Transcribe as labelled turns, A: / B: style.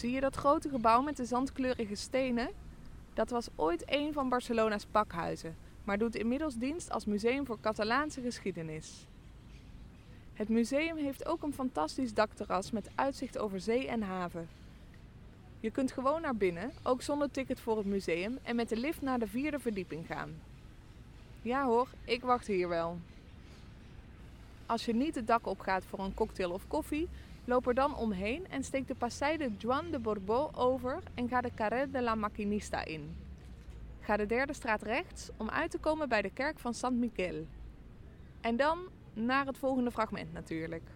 A: Zie je dat grote gebouw met de zandkleurige stenen? Dat was ooit een van Barcelona's pakhuizen, maar doet inmiddels dienst als museum voor Catalaanse geschiedenis. Het museum heeft ook een fantastisch dakterras met uitzicht over zee en haven. Je kunt gewoon naar binnen, ook zonder ticket voor het museum, en met de lift naar de vierde verdieping gaan. Ja hoor, ik wacht hier wel. Als je niet het dak opgaat voor een cocktail of koffie, loop er dan omheen en steek de Passei de Juan de Borbó over en ga de Carré de la Maquinista in. Ga de derde straat rechts om uit te komen bij de kerk van Sant Miquel. En dan naar het volgende fragment natuurlijk.